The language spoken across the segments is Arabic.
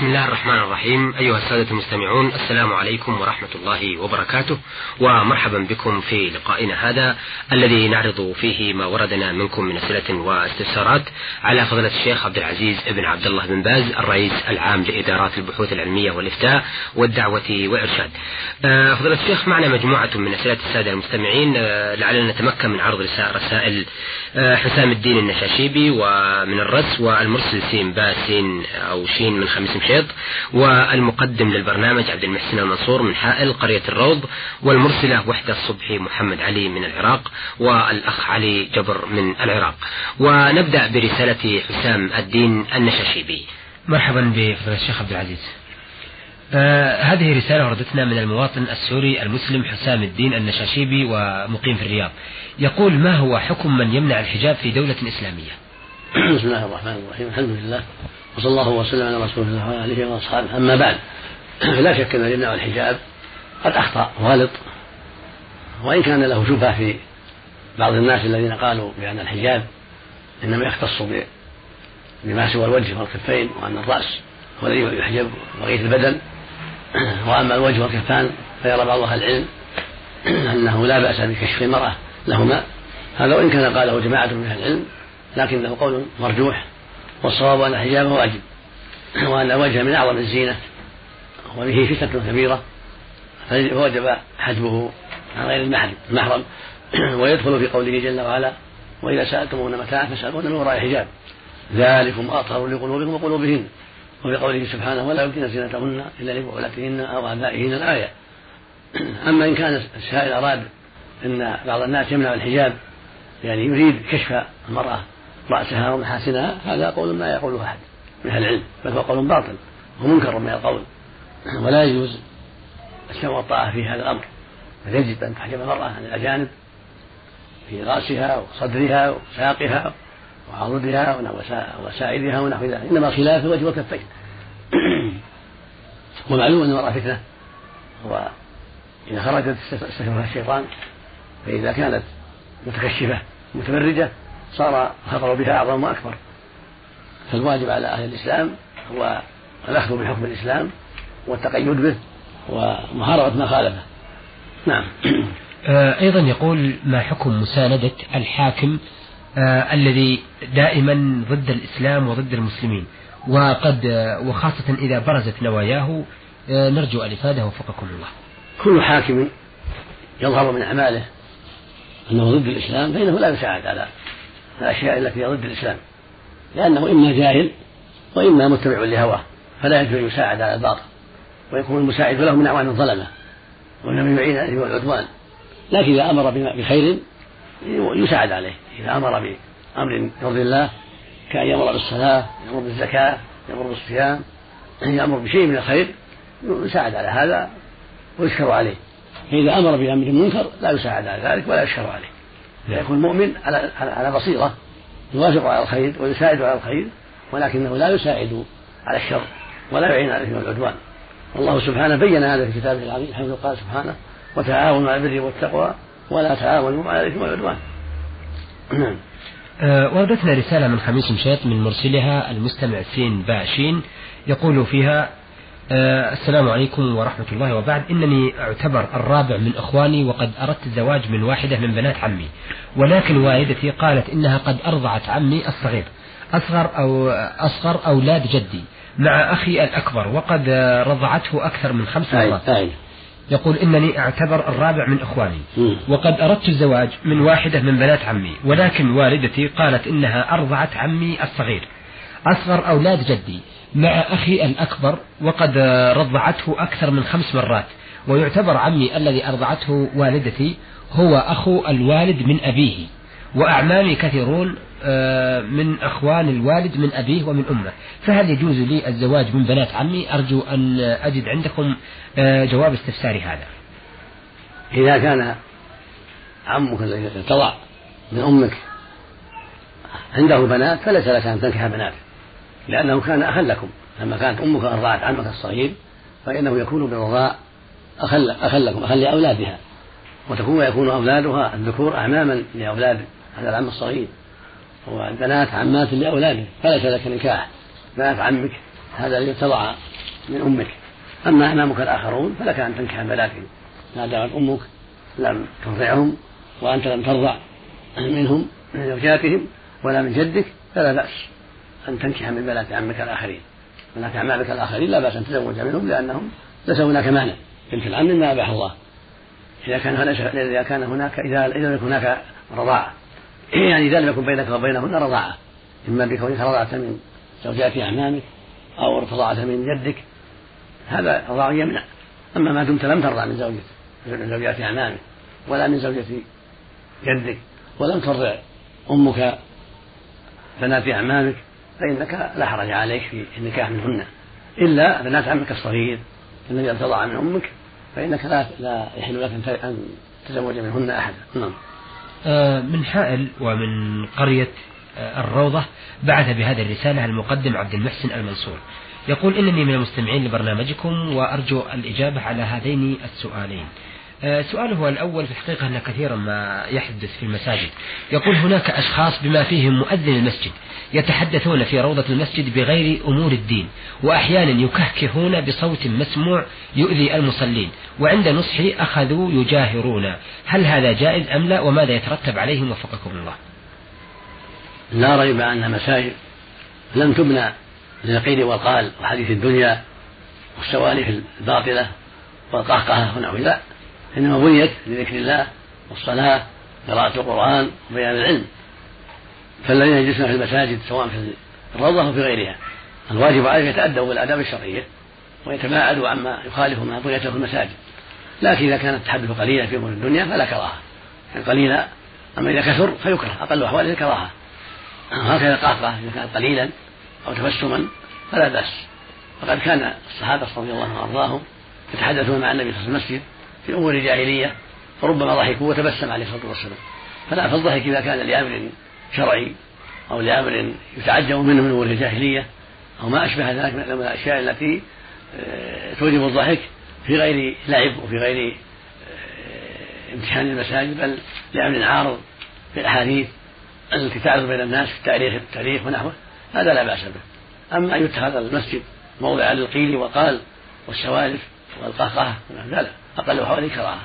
بسم الله الرحمن الرحيم. أيها السادة المستمعون السلام عليكم ورحمة الله وبركاته. ومرحبا بكم في لقائنا هذا الذي نعرض فيه ما وردنا منكم من أسئلة واستفسارات على فضيلة الشيخ عبد العزيز بن عبد الله بن باز الرئيس العام لإدارات البحوث العلمية والإفتاء والدعوة وإرشاد آه، فضيلة الشيخ معنا مجموعة من أسئلة السادة المستمعين. آه، لعلنا نتمكن من عرض رسائل آه، حسام الدين النشاشيبي ومن الرس والمرسل سين باسين أو شين من خميس مشيط والمقدم للبرنامج عبد المحسن المنصور من حائل قرية الروض والمرسلة وحدة الصبحي محمد علي من العراق والأخ علي جبر من العراق. ونبدأ برسالة حسام الدين النشاشيبي. مرحبا بفضل الشيخ عبد العزيز. آه هذه رسالة وردتنا من المواطن السوري المسلم حسام الدين النشاشيبي ومقيم في الرياض. يقول ما هو حكم من يمنع الحجاب في دولة إسلامية؟ بسم الله الرحمن الرحيم. الحمد لله. وصلى الله وسلم على رسول الله وعلى آله وأصحابه. أما بعد لا شك أن يمنع الحجاب قد أخطأ غلط وإن كان له شبهة في بعض الناس الذين قالوا بأن الحجاب إنما يختص بما سوى الوجه والكفين وأن الرأس هو الذي يحجب بقيه البدن. وأما الوجه والكفان فيرى بعض أهل العلم أنه لا بأس بكشف المرأة لهما. هذا وإن كان قاله جماعة من أهل العلم لكنه قول مرجوح. والصواب أن الحجاب واجب. وأن الوجه من أعظم الزينة. وبه فتنة كبيرة. فوجب حجبه عن غير المحرم المحرم. ويدخل في قوله جل وعلا وإذا سألتمون متاعا فاسألون من وراء حجاب ذلكم أطهر لقلوبكم وقلوبهن. وفي قوله سبحانه ولا يمكن زينتهن إلا لبعولتهن أو آبائهن الآية أما إن كان السائل أراد أن بعض الناس يمنع الحجاب يعني يريد كشف المرأة رأسها ومحاسنها هذا قول ما يقوله أحد من أهل العلم بل هو قول باطل ومنكر من القول. ولا يجوز السمع والطاعة في هذا الأمر. بل يجب أن تحجب المرأة عن الأجانب في رأسها وصدرها وساقها وعضدها وسائدها ونحو ذلك. إنما الخلاف في الوجه والكفين. ومعلوم أن المرأة فتنة. وإذا خرجت استشرفها الشيطان فإذا كانت متكشفة متبرجة صار الخطر بها أعظم وأكبر. فالواجب على أهل الإسلام هو الأخذ بحكم الإسلام والتقيد به ومحاربة ما خالفه. نعم. آه، أيضا يقول ما حكم مساندة الحاكم آه الذي دائما ضد الإسلام وضد المسلمين. وقد آه وخاصة إذا برزت نواياه آه نرجو الإفادة وفقكم الله. كل حاكم يظهر من أعماله أنه ضد الإسلام فإنه لا يساعد على الأشياء التي ضد الإسلام لأنه إما جاهل وإما متبع لهواه فلا يجوز أن يساعد على الباطل ويكون المساعد له من أعوان الظلمة وإنما يعين عليه والعدوان لكن إذا أمر بخير يساعد عليه إذا أمر بأمر يرضي الله كأن يأمر بالصلاة يأمر بالزكاة يأمر بالصيام يأمر بشيء من الخير يساعد على هذا ويشكر عليه. فإذا أمر بأمر منكر لا يساعد على ذلك ولا يشكر عليه. فيكون المؤمن على على بصيرة يوافق على الخير ويساعد على الخير ولكنه لا يساعد على الشر ولا يعين على الاثم والعدوان والله سبحانه بين هذا في كتابه العظيم حيث قال سبحانه وتعاونوا على البر والتقوى ولا تعاونوا على الإثم والعدوان. نعم. أه وردتنا رسالة من خميس مشيط من مرسلها المستمع سين باشين يقول فيها آه السلام عليكم ورحمة الله وبعد. إنني أعتبر الرابع من إخواني وقد أردت الزواج من واحدة من بنات عمي. ولكن والدتي قالت إنها قد أرضعت عمي الصغير أصغر أو أصغر أولاد جدي مع أخي الأكبر وقد رضعته أكثر من خمس مرات. يقول إنني أعتبر الرابع من إخواني. وقد أردت الزواج من واحدة من بنات عمي ولكن والدتي قالت إنها أرضعت عمي الصغير. أصغر أولاد جدي مع أخي الأكبر وقد رضعته أكثر من خمس مرات ويعتبر عمي الذي أرضعته والدتي هو أخو الوالد من أبيه وأعمامي كثيرون آه، من أخوان الوالد من أبيه ومن أمه. فهل يجوز لي الزواج من بنات عمي؟ أرجو أن أجد عندكم آه، جواب استفساري هذا. إذا كان عمك الذي ارتضع من أمك عنده بنات فليس لك أن تنكح بناته. لأنه كان أخا لكم. لما كانت أمك أرضعت عمك الصغير فإنه يكون بالرضاع أخل أخا لكم أخا لأولادها. وتكون ويكون أولادها الذكور أعماما لأولاد هذا العم الصغير. والبنات عمات لأولاده فليس لك نكاح. بنات عمك هذا ارتضع من أمك. أما أمامك الآخرون فلك أن تنكح بناتهم. ما دامت أمك لم ترضعهم وأنت لم ترضع منهم من زوجاتهم ولا من جدك فلا بأس. أن تنكح من بنات عمك الآخرين. بنات أعمامك الآخرين لا بأس أن تزوج منهم لأنهم ليس هناك مانع. بنت العم ما أباح الله. إذا كان إذا كان هناك إذا لم يكن هناك رضاعة. يعني إذا لم يكن بينك وبينهن رضاعة. إما بكونك رضعت من زوجات أعمامك أو رضعت من جدك. هذا رضاع يمنع. أما ما دمت لم ترضع من زوجك من زوجات أعمامك ولا من زوجة جدك. ولم ترضع أمك بنات أعمامك. فإنك لا حرج عليك في النكاح منهن إلا بنات عمك الصغير الذي لم تضع من أمك فإنك لا لا يحل لك أن تزوج منهن أحدا. نعم. آه، من حائل ومن قرية آه، الروضة بعث بهذه الرسالة المقدم عبد المحسن المنصور. يقول إنني من المستمعين لبرنامجكم وأرجو الإجابة على هذين السؤالين. آه، سؤاله الأول في الحقيقة أن كثيرا ما يحدث في المساجد. يقول هناك أشخاص بما فيهم مؤذن المسجد يتحدثون في روضة المسجد بغير أمور الدين وأحيانا يكهكهون بصوت مسموع يؤذي المصلين وعند نصحي أخذوا يجاهرون. هل هذا جائز أم لا؟ وماذا يترتب عليهم؟ وفقكم الله. لا ريب أن مساجد لم تبنى للقيل والقال وحديث الدنيا والسوالف الباطلة والقهقهة ونحو ذلك إنما بنيت لذكر الله والصلاة قراءة القرآن وبيان العلم فالذين يجلسون في المساجد سواء في الروضة أو في غيرها الواجب عليهم يتأدبوا بالآداب الشرعية ويتباعدوا عما يخالف ما بنيته في المساجد. لكن إذا كان التحدث قليلا في أمور الدنيا فلا كراهة. يعني قليلا أما إذا كثر فيكره أقل أحواله الكراهة هكذا قهقة إذا كان قليلا أو تبسما فلا بأس. وقد كان الصحابة رضي الله عنهم وأرضاهم يتحدثون مع النبي صلى الله عليه وسلم في المسجد في أمور الجاهلية فربما ضحكوا وتبسم عليه الصلاة والسلام. فلا فالضحك إذا كان لأمر شرعي أو لأمر يتعجب منه من أمور الجاهلية أو ما أشبه ذلك من الأشياء التي آه، توجب الضحك في غير لعب وفي غير آه، امتحان المساجد بل لأمر عارض في الأحاديث التي تعرض بين الناس في التاريخ التاريخ ونحوه. هذا لا بأس به. أما أن يتخذ المسجد موضعا للقيل والقال والسوالف والقهقهة لا أقل حوالي كراهة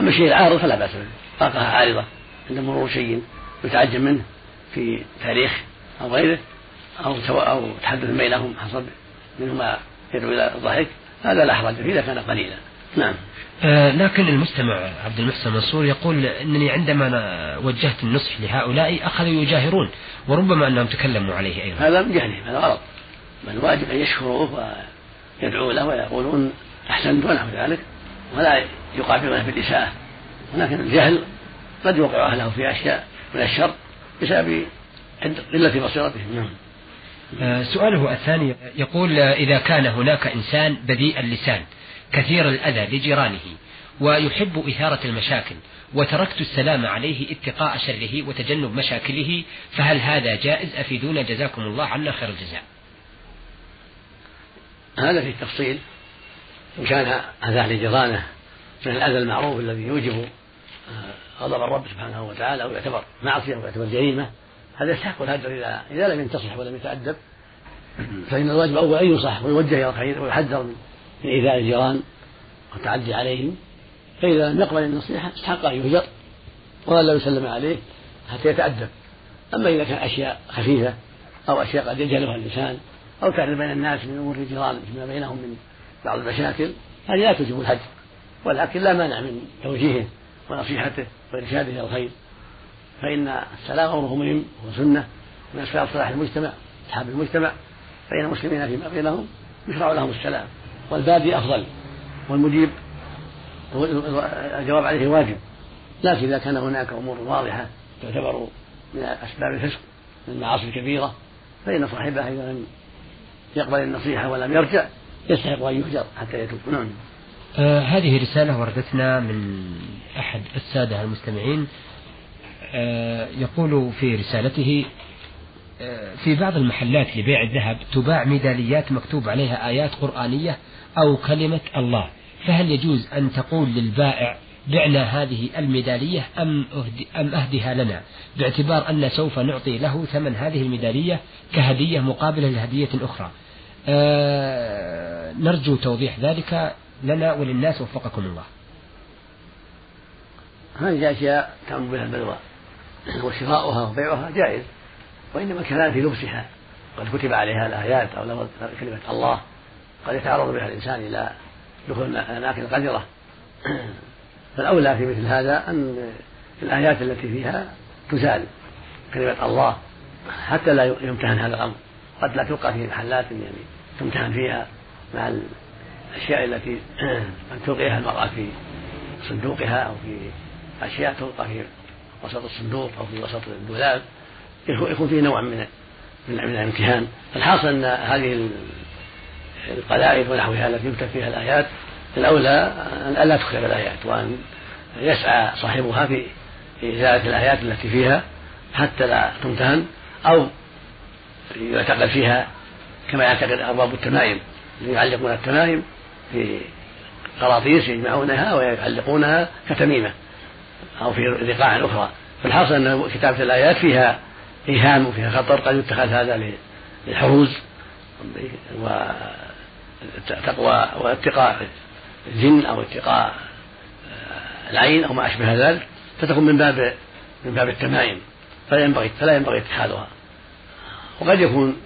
أما الشيء العارض فلا بأس به. قهقهة عارضة عند مرور شيء يتعجب منه في تاريخ أو غيره أو أو تحدث بينهم حصل منه ما يدعو إلى الضحك هذا لا حرج فيه إذا كان قليلا. نعم. آه لكن المستمع عبد المحسن منصور يقول إنني عندما وجهت النصح لهؤلاء أخذوا يجاهرون وربما أنهم تكلموا عليه أيضا. هذا من جهلهم هذا غلط. بل الواجب أن يشكروه ويدعوا له ويقولون احسنت ونحو ذلك ولا يقابلونه بالاساءه ولكن الجهل قد يوقع أهله في أشياء من الشر بسبب قلة بصيرتهم. نعم. آه، سؤاله الثاني يقول آه، إذا كان هناك إنسان بذيء اللسان كثير الأذى لجيرانه ويحب إثارة المشاكل وتركت السلام عليه اتقاء شره وتجنب مشاكله فهل هذا جائز أفيدونا؟ جزاكم الله عنا خير الجزاء. هذا في التفصيل إن كان أذى لجيرانه من الأذى المعروف الذي يوجب آه، غضب الرب سبحانه وتعالى أو يعتبر معصية ويعتبر جريمة هذا يستحق الهجر إذا إذا لم ينتصح ولم يتأدب فإن الواجب أول أن ينصح ويوجه إلى الخير ويحذر من إيذاء الجيران والتعدي عليهم فإذا لم يقبل النصيحة استحق أن يهجر وأن لا يسلم عليه حتى يتأدب. أما إذا كان أشياء خفيفة أو أشياء قد يجهلها الإنسان أو كان بين الناس من أمور الجيران فيما بينهم من بعض المشاكل هذه لا توجب الهجر ولكن لا مانع من توجيهه ونصيحته وإرشاده إلى الخير. فإن السلام أمره مهم وسنة من أسباب صلاح المجتمع أصحاب المجتمع فإن المسلمين فيما بينهم يشرع لهم السلام والبادي أفضل والمجيب الجواب عليه واجب. لكن إذا كان هناك أمور واضحة تعتبر من أسباب الفسق من المعاصي الكبيرة فإن صاحبها إذا لم يقبل النصيحة ولم يرجع يستحق أن يهجر حتى يتوب نعم. آه هذه رسالة وردتنا من أحد السادة المستمعين. آه يقول في رسالته آه في بعض المحلات لبيع الذهب تباع ميداليات مكتوب عليها آيات قرآنية أو كلمة الله. فهل يجوز أن تقول للبائع بعنا هذه الميدالية أم, أهدي أم أهدها لنا؟ باعتبار أن سوف نعطي له ثمن هذه الميدالية كهدية مقابلة لهدية أخرى. نرجو توضيح ذلك لنا وللناس وفقكم الله. هذه أشياء تعم بها البلوى. وشراؤها وبيعها جائز. وإنما كان في لبسها قد كتب عليها الآيات أو كلمة الله. قد يتعرض بها الإنسان إلى دخول أماكن قذرة. فالأولى في مثل هذا أن الآيات التي فيها تزال كلمة الله حتى لا يمتهن هذا الأمر. قد لا تلقى في محلات يعني تمتهن فيها مع الأشياء التي أن تلقيها المرأة في صندوقها أو في أشياء تلقى في وسط الصندوق أو في وسط الدولاب يكون فيه نوع من من الامتهان الحاصل أن هذه القلائد ونحوها التي يكتب فيها الآيات الأولى أن لا تكتب الآيات وأن يسعى صاحبها في إزالة الآيات التي فيها حتى لا تمتهن أو يعتقد فيها كما يعتقد أرباب التمائم يعلقون التمائم في قراطيس يجمعونها ويعلقونها كتميمة أو في رقاع أخرى. فالحاصل أن كتابة الآيات فيها إيهام وفيها خطر قد يتخذ هذا للحروز وتقوى واتقاء الجن أو اتقاء العين أو ما أشبه ذلك فتكون من باب من باب التمائم فلا ينبغي فلا ينبغي اتخاذها. وقد يكون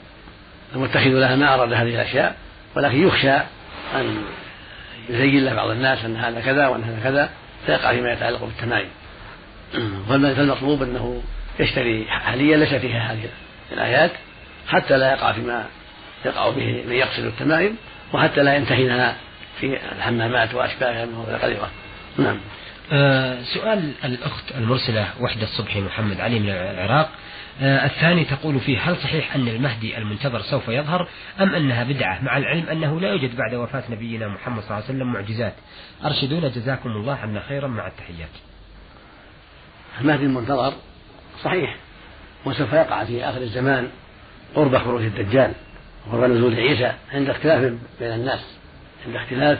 المتخذ لها ما أراد هذه الأشياء ولكن يخشى أن يزين له بعض الناس أن هذا كذا وأن هذا كذا فيقع فيما يتعلق بالتمائم فالمطلوب أنه يشتري حاليا ليس فيها هذه الآيات حتى لا يقع فيما يقع به من يقصد التمائم وحتى لا ينتهنها في الحمامات وأشباهها من القذرة. نعم. آه سؤال الأخت المرسلة وحدة الصبحي محمد علي من العراق. الثاني تقول فيه هل صحيح أن المهدي المنتظر سوف يظهر أم أنها بدعة؟ مع العلم أنه لا يوجد بعد وفاة نبينا محمد صلى الله عليه وسلم معجزات. أرشدونا جزاكم الله عنا خيرا مع التحيات. المهدي المنتظر صحيح وسوف يقع في آخر الزمان قرب خروج الدجال وقرب نزول عيسى عند اختلاف بين الناس عند اختلاف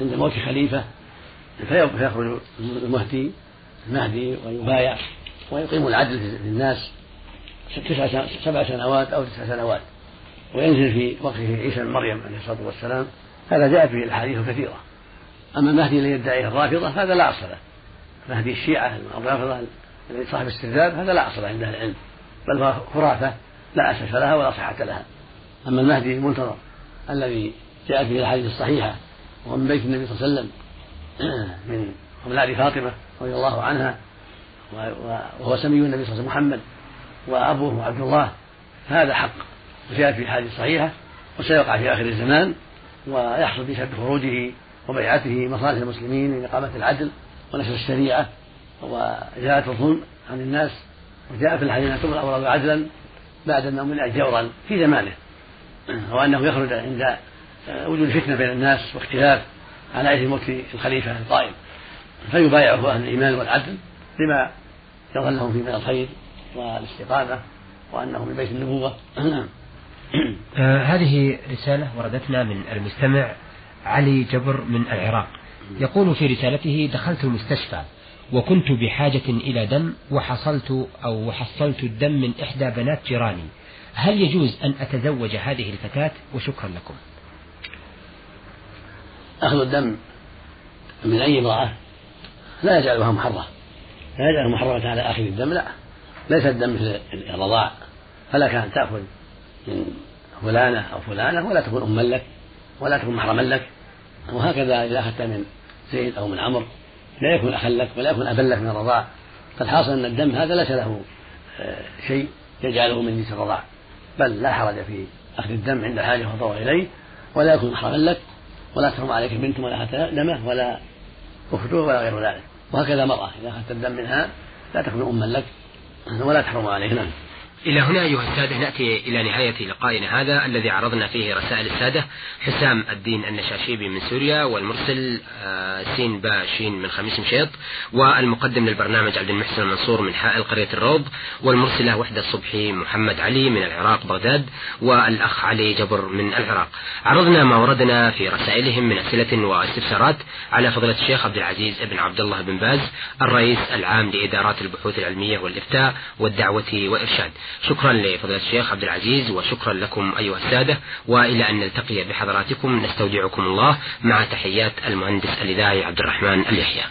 عند موت خليفة فيخرج المهدي المهدي ويبايع ويقيم العدل في الناس. تسع سبع سنوات أو تسع سنوات. وينزل في وقته عيسى بن مريم عليه الصلاة والسلام. هذا جاءت به الأحاديث كثيرة أما المهدي الذي يدعيه الرافضة فهذا لا أصل له. مهدي الشيعة الرافضة صاحب استرداد هذا لا أصل عند أهل العلم. بل هو خرافة لا أساس لها ولا صحة لها. أما المهدي المنتظر الذي جاءت به الأحاديث الصحيحة وهو من بيت النبي صلى الله عليه وسلم من أولاد فاطمة رضي الله عنها وهو سمي النبي صلى الله عليه وسلم محمد. وأبوه عبد الله هذا حق. وجاء في حديث صحيحة وسيقع في آخر الزمان ويحصل بسبب خروجه وبيعته مصالح المسلمين لإقامة العدل ونشر الشريعة وإزالة الظلم عن الناس. وجاء في الحديث أن تمر الأمراض عدلا بعد من جورا في زمانه وأنه يخرج عند وجود فتنة بين الناس واختلاف على إثر موت الخليفة القائم فيبايعه أهل الإيمان والعدل لما يظهر لهم فيه من الخير والاستقامة وأنه من بيت النبوة. نعم هذه رسالة وردتنا من المستمع علي جبر من العراق. يقول في رسالته دخلت المستشفى وكنت بحاجة إلى دم وحصلت أو حصلت الدم من إحدى بنات جيراني. هل يجوز أن أتزوج هذه الفتاة؟ وشكرا لكم. أخذ الدم من أي امرأة؟ لا يجعلها محرمة لا يجعلها محرمة على آخر الدم لا. ليس الدم مثل الرضاع فلا كان تأخذ من فلانة أو فلانة ولا تكون أما لك ولا تكون محرما لك. وهكذا إذا أخذت من زيد أو من عمرو لا يكون أخا لك ولا يكون أبا لك من الرضاع. فالحاصل أن الدم هذا ليس له آه، شيء يجعله من جنس الرضاع. بل لا حرج في أخذ الدم عند حاجة والضوء إليه ولا يكون محرما لك ولا تحرم عليك بنت ولا أخذت دمه ولا أخته ولا غير ذلك. وهكذا مرأة إذا أخذت الدم منها لا تكون أما لك. ولا تحرم عليه نعم إلى هنا أيها السادة نأتي إلى نهاية لقائنا هذا الذي عرضنا فيه رسائل السادة. حسام الدين النشاشيبي من سوريا والمرسل آه، سين با شين من خميس مشيط والمقدم للبرنامج عبد المحسن المنصور من حائل قرية الروض والمرسلة وحدة الصبحي محمد علي من العراق بغداد والأخ علي جبر من العراق. عرضنا ما وردنا في رسائلهم من أسئلة واستفسارات على فضيلة الشيخ عبد العزيز بن عبد الله بن باز الرئيس العام لإدارات البحوث العلمية والإفتاء والدعوة والإرشاد. شكرا لفضيلة الشيخ عبد العزيز وشكرا لكم أيها السادة وإلى أن نلتقي بحضراتكم نستودعكم الله مع تحيات المهندس الإذاعي عبد الرحمن اليحيى.